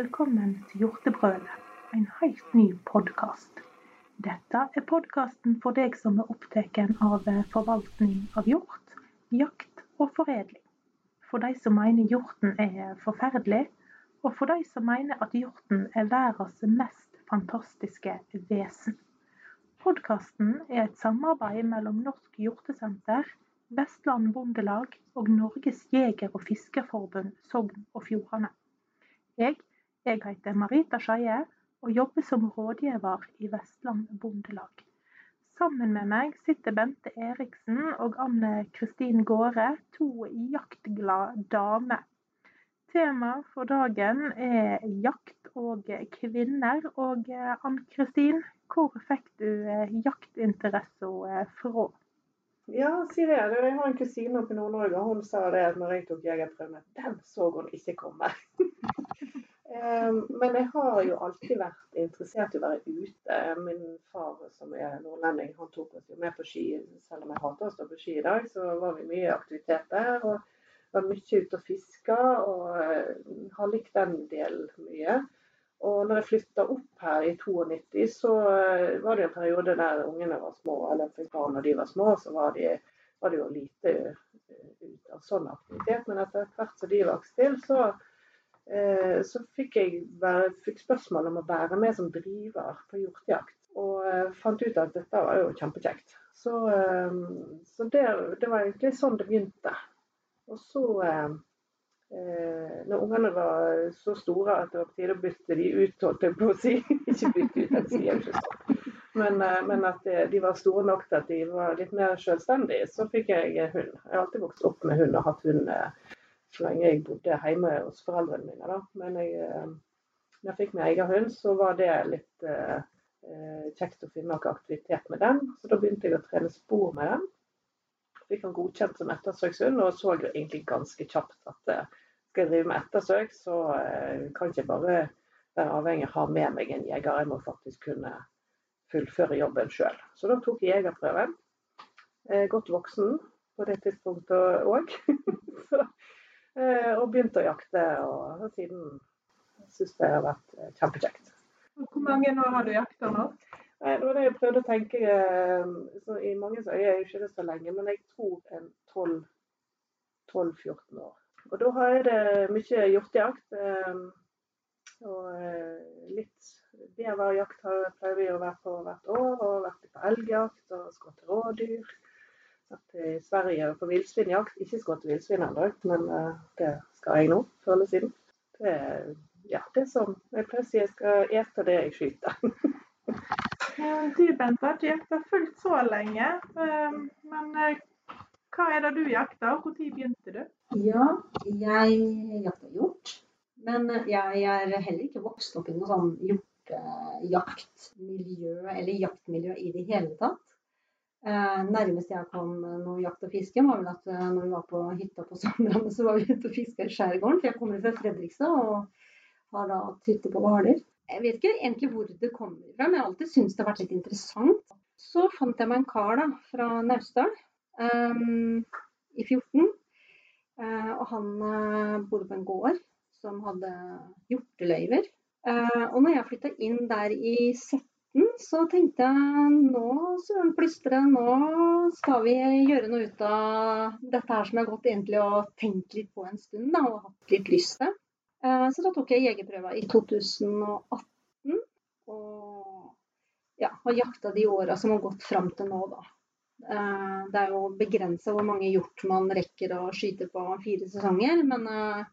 velkommen til Hjortebrølet, en helt ny podkast. Dette er podkasten for deg som er opptatt av forvaltning av hjort, jakt og foredling. For de som mener hjorten er forferdelig, og for de som mener at hjorten er verdens mest fantastiske vesen. Podkasten er et samarbeid mellom Norsk Hjortesenter, Vestland Bondelag og Norges jeger- og fiskerforbund Sogn og Fjordane. Jeg, jeg heter Marita Skeie og jobber som rådgiver i Vestland Bondelag. Sammen med meg sitter Bente Eriksen og Anne Kristin Gaare, to jaktglade damer. Temaet for dagen er jakt og kvinner. Og Ann Kristin, hvor fikk du jaktinteressen fra? Ja, sier jeg. Jeg har en kusine oppe i Nord-Norge, og hun sa det når jeg tok jegerprøven, den så hun ikke komme. Ehm, men jeg har jo alltid vært interessert i å være ute. Min far som er nordlending, han tok oss jo med på ski. Selv om jeg hater å stå på ski i dag, så var vi mye aktivitet der. Og var mye ute og fiska, og eh, har likt den delen mye. Og når jeg flytta opp her i 92, så eh, var det en periode der ungene var små. Eller barn når de var små, så var, de, var det jo lite eh, ut av sånn aktivitet. Men etter hvert som de vokste til, så så fikk jeg være, fikk spørsmål om å være med som driver på hjortejakt. Og eh, fant ut at dette var jo kjempekjekt. Så, eh, så det, det, var egentlig sånn det begynte. Og så, når ungene var så store at det var på tide å bytte de ut, holdt jeg på å si. ikke bytte ut, jeg sier ikke sånn. Men, men, at de var store nok til at de var litt mer selvstendige, så fikk jeg hund. Jeg har alltid vokst opp med hund og hatt hund så lenge jeg bodde hjemme hos foreldrene mine. Da. Men jeg, eh, når jeg fikk min egen hund, så var det litt eh, eh, kjekt å finne noe aktivitet med den. Så da begynte jeg å trene spor med den. Fikk den godkjent som ettersøkshund, og så jo egentlig ganske kjapt at eh, skal jeg drive med ettersøk, så eh, kan ikke bare være avhengig av å ha med meg en jeger. Jeg må faktisk kunne fullføre jobben sjøl. Så da tok jeg jegerprøven. Eh, godt voksen på det tidspunktet òg. Eh, og begynte å jakte. Og siden syns det har vært eh, kjempekjekt. Hvor mange år har du jakta nå? Nei, det var det jeg prøvde å tenke. Eh, så I mange øyne er jo ikke det så lenge, men jeg tror en 12-14 år. Og da har jeg det mye hjortejakt. Og litt beverjakt pleier vi å være på hvert år. Og vært på elgjakt og skutt rådyr til Sverige på villsvinjakt. Ikke skutt villsvin ennå, men uh, det skal jeg nå, før eller siden. Det er ja, det som jeg pleier å si, jeg skal ete det jeg skyter. du Bente, har ikke jakta fullt så lenge. Um, men hva er det du jakter, og når begynte du? Ja, jeg jakter hjort. Men jeg er heller ikke vokst opp i noe sånn hjortejaktmiljø eller jaktmiljø i det hele tatt. Eh, nærmest jeg kom noe jakt og fiske, var vel at eh, når vi var på hytta på somrene, så var vi ute og fiska i skjærgården. For jeg kommer fra Fredrikstad og har da hytte på Hvaler. Jeg vet ikke egentlig hvor det kommer fra, men jeg har alltid syntes det har vært litt interessant. Så fant jeg meg en kar da, fra Naustdal um, i 14. Uh, og han uh, bodde på en gård som hadde hjorteløyver. Uh, og når jeg flytta inn der i 17 så tenkte jeg nå søren plystre, nå skal vi gjøre noe ut av dette her som jeg har gått egentlig og tenkt litt på en stund da, og hatt litt lyst til. Eh, så da tok jeg jegerprøva i 2018. Og ja, har jakta de åra som har gått fram til nå, da. Eh, det er jo begrensa hvor mange hjort man rekker å skyte på fire sesonger, men, eh,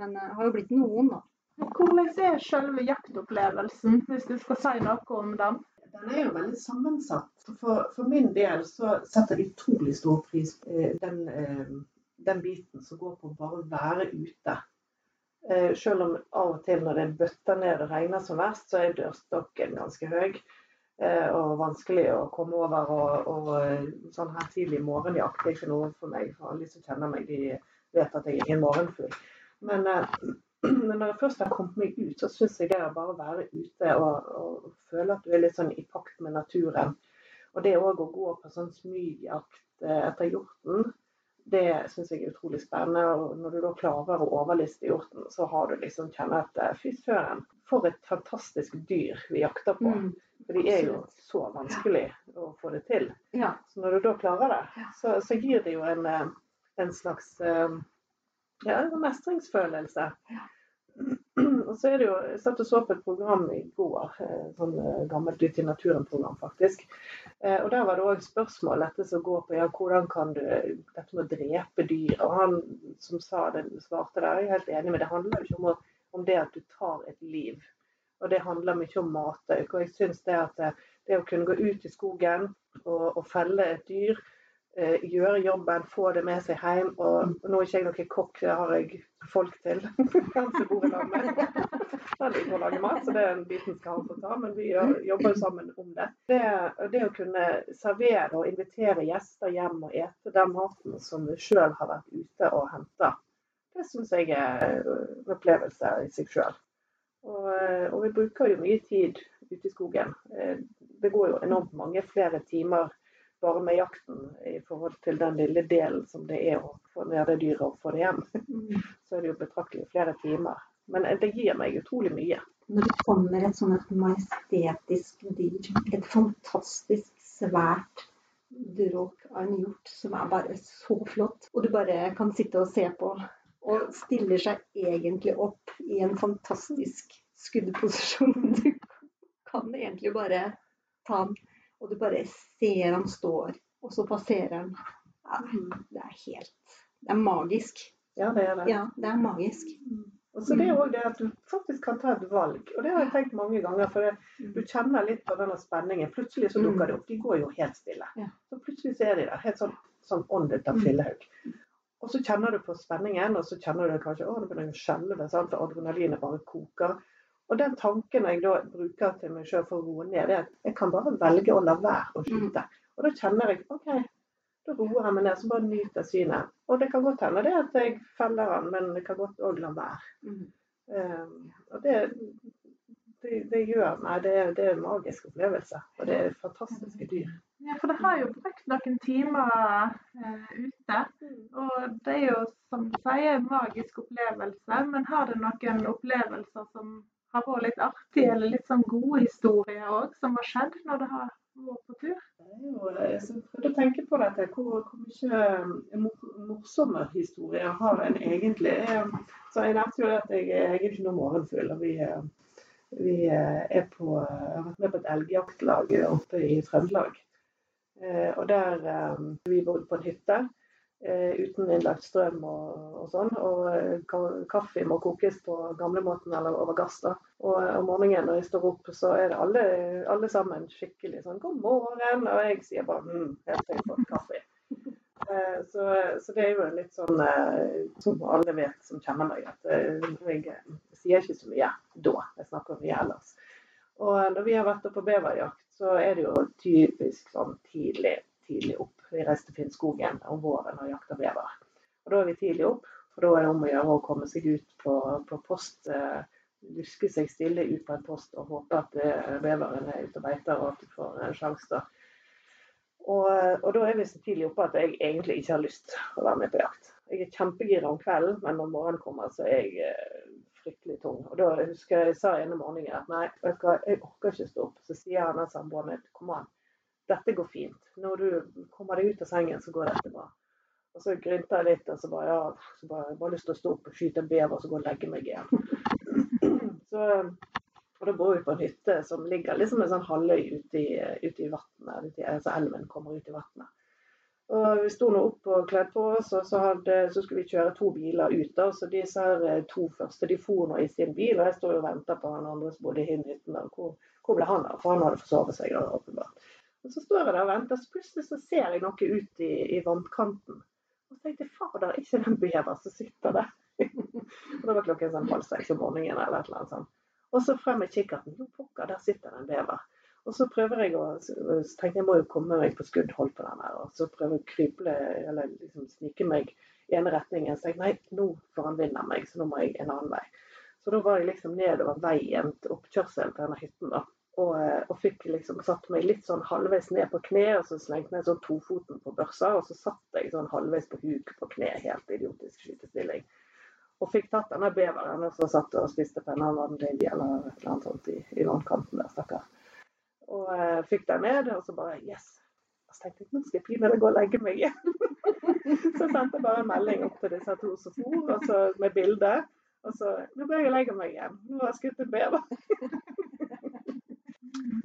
men det har jo blitt noen, da. Hvordan er selve jaktopplevelsen, hvis du skal si noe om den? Den er jo veldig sammensatt. For, for min del så setter jeg utrolig stor pris på eh, den, eh, den, biten som går på bare å være ute. Eh, selv om av og til når det bøtter ned og regner som verst, så er dørstokken ganske høy. Og vanskelig å komme over. Og, og sånn her tidlig morgenjakt er ikke noe for meg. For alle som kjenner meg, de vet at jeg er ingen morgenfugl. Men men når jeg først har kommet meg ut, så syns jeg det er bare å være ute og, og, føle at du er litt sånn i pakt med naturen. Og det òg å gå på sånn smygjakt eh, etter hjorten, Det syns jeg er utrolig spennende. Og når du da klarer å overliste hjorten, så har du liksom kjenne at eh, fy søren, for et fantastisk dyr vi jakter på. Mm. For de er jo så vanskelig å få det til. Ja. Så når du da klarer det, så, så gir det jo en, eh, en slags eh, ja, en mestringsfølelse. Og så er det jo, Jeg satt og så på et program i går, eh, sånn eh, gammelt Ut i naturen-program, faktisk. Eh, Og Der var det òg spørsmål dette som går på ja, hvordan kan du dette med å drepe dyr. Og han som sa det, svarte der, jeg er helt enig, men det handler jo ikke om, om det at du tar et liv. Og det handler mye om matauk. Og jeg syns det at det, det å kunne gå ut i skogen og, og felle et dyr, gjøre jobben, få det med seg hjem. Og nå er ikke jeg noen kokk, det har jeg folk til. Han som bor i lag med. Han liker å lage mat, så det er en biten skal han få ta. Men vi jobber jo sammen om det. det. Det å kunne servere og invitere gjester hjem og ete den maten som vi sjøl har vært ute og henta, det syns jeg er en opplevelse i seg sjøl. Og, eh, og vi bruker jo mye tid ute i skogen. Eh, Det går jo enormt mange flere timer bare med jakten i forhold til den lille delen som det er å få ned det dyret og få det hjem. Mm. Så er det jo betraktelig flere timer. Men eh, det gir meg utrolig mye. Når det kommer et sånn et majestetisk dyr, et fantastisk svært dråk av en hjort som er bare så flott, og du bare kan sitte og se på, og stiller seg egentlig opp i en fantastisk skuddposisjon. Du kan egentlig bare ta den, og du bare ser han står, og så passerer han. Ja, det er helt Det er magisk. Ja, det er det. Ja, det er magisk. Og så det er òg det at du faktisk kan ta et valg. Og det har jeg tenkt mange ganger. For det, du kjenner litt på denne spenningen. Plutselig så dukker det opp. De går jo helt stille. Så plutselig så er de der. Helt sånn, sånn åndet av fillehaug. Og så kjenner du på spenningen, og så kjenner du kanskje å, det begynner å skjelve, sant? adrenalinet bare koker. Og den tanken jeg da bruker til meg sjøl for å roe ned, er at jeg kan bare velge å la være å skyte. Og da kjenner jeg OK, da roer jeg meg ned, så bare nyter jeg synet. Og det kan godt hende det at jeg feller den, men det kan godt òg la være. Mm. Um, og det, det, det gjør meg det, det er en magisk opplevelse. Og det er fantastiske dyr. Ja, for det har jo brukt noen timer eh, ute. Og det er jo, som du sier, en magisk opplevelse. Men har det noen opplevelser som har vært litt artige, eller litt sånn gode historier òg, som har skjedd når du har vært på tur? Det jo, jeg prøvde å tenke på dette, hvor, hvor mye eh, morsomme historier har en egentlig. Så jeg nevnte jo at jeg, jeg er ikke noe morgenfugl. Vi, eh, vi eh, er på, jeg har vært med på et elgjaktlag oppe i Trøndelag. Eh, Og der eh, vi bodde på en hytte eh, uten innlagt strøm og, og sånn. Og eh, kaffe må kokes på gamlemåten eller over gass. da. Og eh, om morgenen når jeg står opp, så er det alle, alle sammen skikkelig sånn 'god morgen', og jeg sier bare mm, helt til jeg får kaffe. Eh, Så, så det er jo litt sånn eh, som alle vet som kjenner meg, at eh, jeg eh, sier ikke så mye da. Jeg snakker mye ellers. Og når vi har vært på beverjakt, så er det jo typisk sånn tidlig, tidlig opp. Vi reiser til Finnskogen om våren og jakter bever. Og da er vi tidlig opp, for da er det om å gjøre å komme seg ut på, på post. eh, Luske seg stille ut på en post og håpe at eh, beveren er ute og beiter og at du får en sjanse. da. Og, og da er vi så tidlig oppe at jeg egentlig ikke har lyst å være med på jakt. Jeg er kjempegira om kvelden, men når morgenen kommer, så er jeg eh, fryktelig tung. Og da husker jeg jeg sa ene morgenen at nei, jeg orker ikke stå opp. Så sier han samboeren min kom an, dette går fint. Når du kommer deg ut av sengen, så går dette bra. Og så grynta jeg litt, og så bare ja, så bare, bare lyst til å stå opp og skyte en bever, så gå og legge meg igjen. Så, og da bor vi på en hytte som ligger liksom en sånn halvøy ute i, ute i vattnet, Altså elven kommer ut i vannet. Og vi sto nå opp og kledde på oss, og så, hadde, så skulle vi kjøre to biler ut. da, Så disse her eh, to første de for nå i sin bil, og jeg står og venter på han andre som bodde i hytten. Hvor, hvor ble han av? For han hadde forsovet seg. da, åpenbart. Og Så står jeg der og venter, så plutselig så ser jeg noe ut i, i vannkanten. Og så tenkte jeg fader, er ikke den en bever som sitter der? og da var klokken sånn halv seks om morgenen eller et eller annet sånt. Og så frem med kikkerten. Jo, pokker, der sitter det en bever. Og så prøver jeg å så tenkte jeg må jo komme meg på skuddhold på den her. Og så prøver jeg å kryple, eller liksom snike meg i ene retningen. Så jeg nei, nå får han vinne meg, så nå må jeg en annen vei. Så da var jeg liksom nedover veien til oppkjørselen til denne hytten. da. Og, eh, og fikk liksom satt meg litt sånn halvveis ned på kne, og så slengte jeg sånn tofoten på børsa, og så satt jeg sånn halvveis på huk på kne, helt idiotisk skytestilling. Og fikk tatt denne beveren, så satt og spiste linje eller et eller annet sånt i, i vannkanten der, stakkar. Og eh, fikk den ned, og så bare Yes. Og så tenkte jeg nå skal jeg pinadø gå og legge meg igjen. så sendte jeg bare en melding opp til disse to som for, og så med bilde. Og så Nå går jeg og legger meg igjen. Nå har jeg skutt en bever.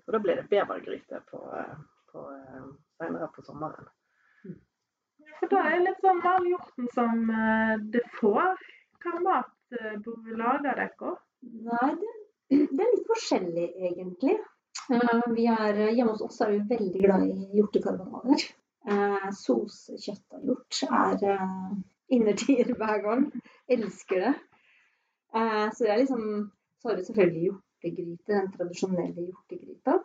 Og da blir det bevergryte på, eh, på, eh, senere på sommeren. For da er det litt sånn malhjorten som eh, det får. Hva mat lager dere? Nei, det, det, er litt forskjellig, egentlig. Vi er, hjemme hos oss er vi veldig glad i hjortekarbonader. Eh, Sosekjøtt av hjort er eh, innertier hver gang. Elsker det. Eh, så det er liksom Så har vi selvfølgelig gjort hjortegryte, den tradisjonelle hjortegryta.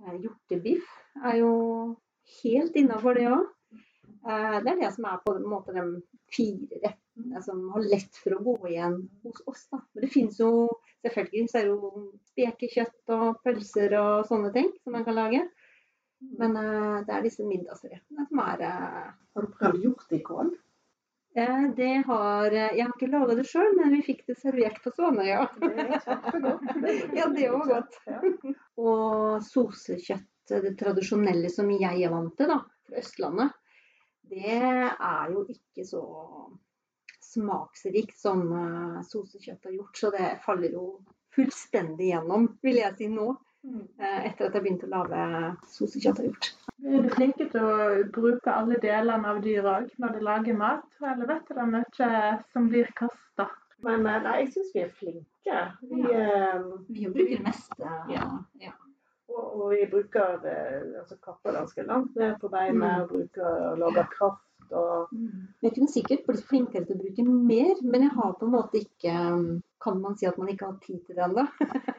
Eh, hjortebiff er jo helt innafor det òg. Eh, det er det som er på en måte de fire rettene som har lett for å gå igjen hos oss. Da. Men det finnes jo selvfølgelig så er det jo spekekjøtt og pølser og sånne ting som man kan lage. Men uh, det er disse middagsrettene som er Har du prøvd hjortekål? Eh, det har eh, Jeg har ikke laga det sjøl, men vi fikk det servert på Svanøya. Ja, det var godt. Og sosekjøtt, det tradisjonelle som jeg er vant til da, fra Østlandet, det er jo ikke så smaksrikt som uh, sosekjøtt har gjort. Så det faller jo fullstendig gjennom, vil jeg si nå. Mm. Etter at jeg begynte å lage sosekjøtt har gjort. Er du flinke til å bruke alle delene av dyra òg når du lager mat, eller vet du det er mye som blir kasta? Men eh, nei, jeg syns vi er flinke. Vi, ja. uh, vi bruker det meste. Ja. ja. Og, og, vi bruker altså kapper ganske langt ned på beinet mm. og bruker og lager kraft. Og... Mm. Jeg kunne sikkert blitt flinkere til å bruke mer, men jeg har på en måte ikke Kan man si at man ikke har tid til det ennå?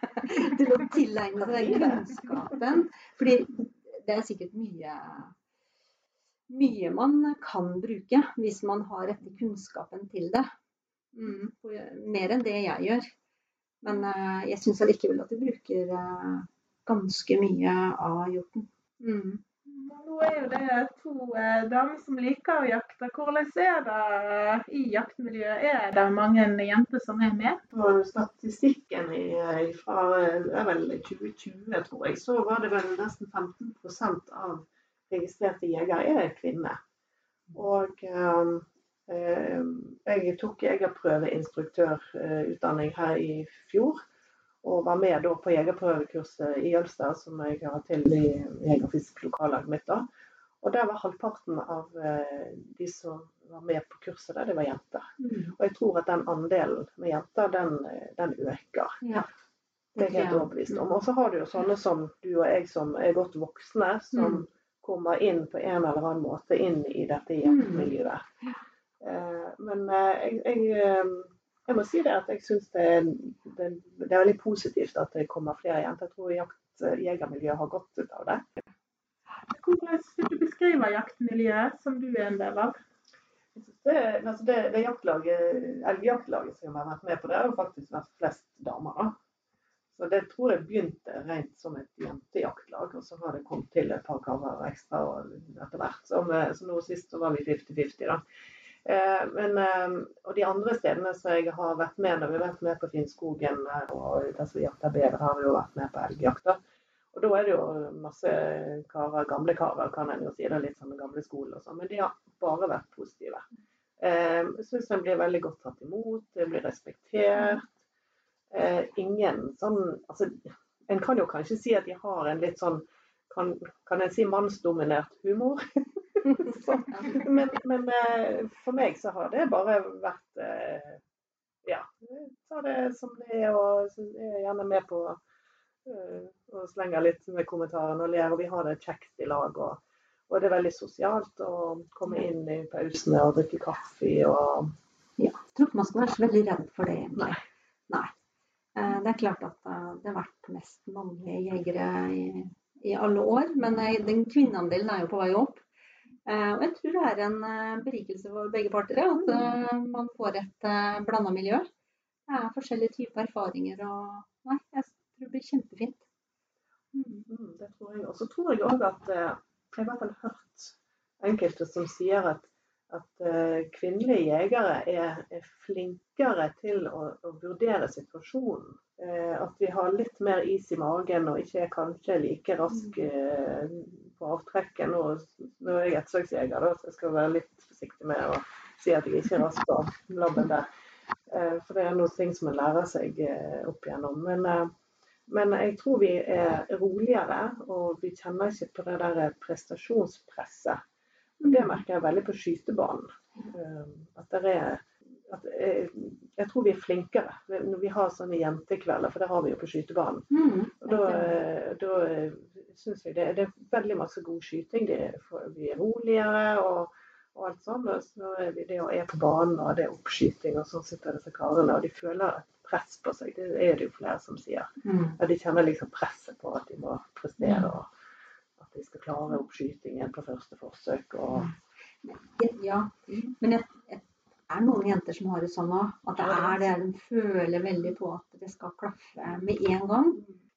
til å tilegne seg kunnskapen. Fordi det er sikkert mye, mye man kan bruke hvis man har rette kunnskapen til det. Mm, mer enn det jeg gjør. Men uh, jeg syns allikevel at vi bruker uh, ganske mye av hjorten. Mm. Er jo det to eh, damer som liker å jakte. Hvordan er det i jaktmiljøet? Er det mange jenter som er med? På statistikken fra vel 2020, tror jeg, så var det vel nesten 15% av registrerte jegere er kvinner. Og eh, jeg tok jegerprøveinstruktørutdanning her i fjor og var med da på jegerprøvekurset i Jølster, som jeg har til i Jeger- og Fisk-lokallaget mitt. da. Og der var halvparten av eh, de som var med på kurset, der, det var jenter. Mm. Og jeg tror at den andelen med jenter, den, den øker. Ja. Det er jeg helt overbevist om. Og så har du jo sånne som du og jeg som er godt voksne, som mm. kommer inn på en eller annen måte inn i dette jentemiljøet. jaktmiljøet. Mm. Eh, men eh, jeg, jeg jeg må si det at jeg syns det, det, det, er veldig positivt at det kommer flere jenter. Jeg tror jakt, jegermiljøet har godt ut av det. Hvordan vil du beskrive jaktmiljøet som du er en del av? Det, altså det, det jaktlaget, som har vært med på det, har faktisk vært flest damer. da. Så Det tror jeg begynte rent som et jentejaktlag, og så har det kommet til et par karer ekstra etter hvert. Så, så nå sist så var vi 50-50. da. Eh, men, eh, og de andre stedene som jeg har vært med når vi har vært med på Finnskogen og der bever, har vi jo vært med på elgjakta. Og da er det jo masse karer, gamle karer, kan en jo si. Det er litt sånn gamle skole og sånn. Men de har bare vært positive. Eh, jeg syns en blir veldig godt tatt imot. Det blir respektert. ingen sånn Altså, en kan jo kanskje si at de har en litt sånn Kan, kan en si mannsdominert humor? men, men eh, for meg så har det bare vært eh, Ja, ta det som det er, og er gjerne med på å og slenger litt med kommentarene og ler. Og vi har det kjekt i lag. Og, og, det er veldig sosialt å komme inn i pausene og drikke kaffe og Ja. Jeg tror ikke man skal være så veldig redd for det, egentlig. Nei. Nei. Det er klart at det har vært mest mannlige jegere i, i alle år, men den kvinneandelen er jo på vei opp. Eh, og jeg tror det er en eh, berikelse for begge parter at eh, man får et blanda miljø. Det er forskjellige typer erfaringer og Nei, jeg tror det blir kjempefint. Mm. Mm, det tror jeg. Og så tror jeg òg at Jeg har i hvert fall hørt enkelte som sier at, at eh, kvinnelige jegere er, er flinkere til å, å vurdere situasjonen. Eh, at vi har litt mer is i magen og ikke er kanskje like rask eh, på avtrekken. Nå, nå er jeg ettersøksjeger, så jeg skal være litt forsiktig med å si at jeg ikke er rask på labben der. Eh, for det er noen ting som man lærer seg eh, opp igjennom. Men eh, men jeg tror vi er roligere, og vi kjenner ikke på det der prestasjonspresset. Det merker jeg veldig på skytebanen. Um, At det er at jeg, jeg tror vi er flinkere når vi har sånne jentekvelder, for det har vi jo på skytebanen. Mm. Og da, da syns jeg det, det er veldig masse god skyting. Det, er- vi er roligere og, og alt sånn. Og så er vi det å er på banen, og det er oppskyting, og så sitter disse karene, og de føler et press på seg. Det er det jo flere som sier. Mm. Ja, de kjenner liksom presset på at de må prestere, og at de skal klare oppskytingen på første forsøk. Og, Ja, men jeg, jeg, det er noen jenter som har det sånn òg. At det er det de føler veldig på at det skal klaffe med en gang.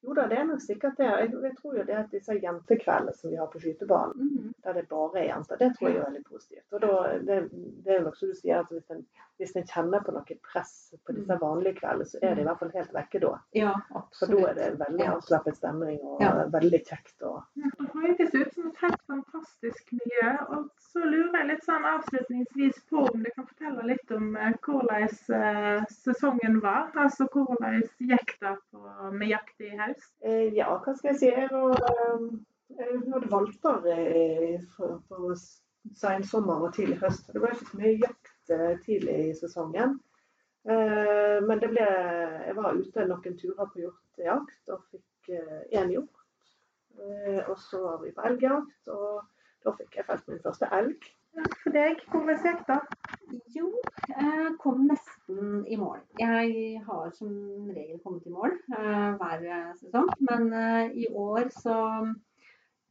jo da, det er nok sikkert det. Jeg, jeg tror jo det at disse jentekveldene som vi har på skytebanen, Mm. der det bare er jenter, det tror jeg er veldig positivt. Og da, det, det er nok som du sier, at hvis en, hvis en kjenner på noe press på disse vanlige kveldene, så er det i hvert fall helt vekke da. Ja, For da er det veldig avslappet stemning og Ja. veldig kjekt. Og, Det høres ut som et helt fantastisk miljø. Og så lurer jeg litt sånn avslutningsvis på om du kan fortelle litt om eh, hvordan eh, sesongen var. Altså hvordan gikk det på, med jakt i høst? Eh, ja, hva skal jeg si. Jeg hadde valper på sensommer og tidlig høst. Det var ikke så mye jakt eh, tidlig i sesongen. Eh, Men det ble, jeg var ute noen turer på hjortejakt og fikk én hjort. Eh, Og så var vi på elgjakt, og da fikk jeg felt min første elg. For deg, hvordan gikk det? Jo, jeg kom nesten i mål. Jeg har som regel kommet i mål eh, hver sesong, men i år så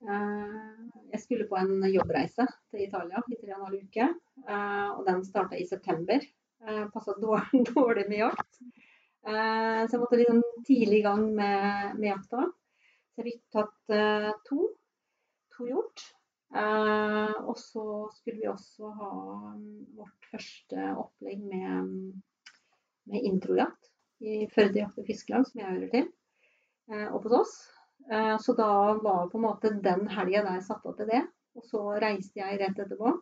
Jeg skulle på en jobbreise til Italia i tre og en halv uke, eh, og den starta i september. Uh, Passa dårlig, dårlig med jakt. Eh, så jeg måtte liksom tidlig i gang med, med jakta. Så jeg fikk tatt eh, to, to hjort. Eh, og så skulle vi også ha mm, vårt første opplegg med, med introjakt i Førde jakt- og fiskelag, som jeg hører til, eh, oppe hos oss. Eh, så da var på en måte den helga der satt av til det. Og så reiste jeg rett etterpå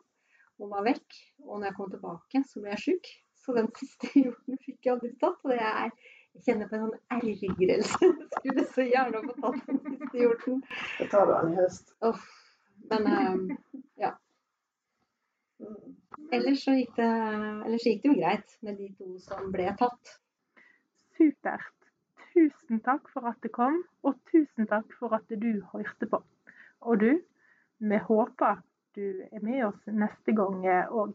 og var vekk. Og når jeg kom tilbake, så ble jeg sjuk. Så den siste hjorten fikk jeg aldri tatt. Og det er, jeg kjenner på en sånn ergrelse. Jeg skulle så gjerne få tatt den siste hjorten. Da tar du den i høst. Oh, Men eh, Mm. ellers, så gikk det, ellers så gikk det jo greit med de to som ble tatt. Supert. Tusen takk for at du kom, og tusen takk for at du hørte på. Og du, vi håper du er med oss neste gang òg.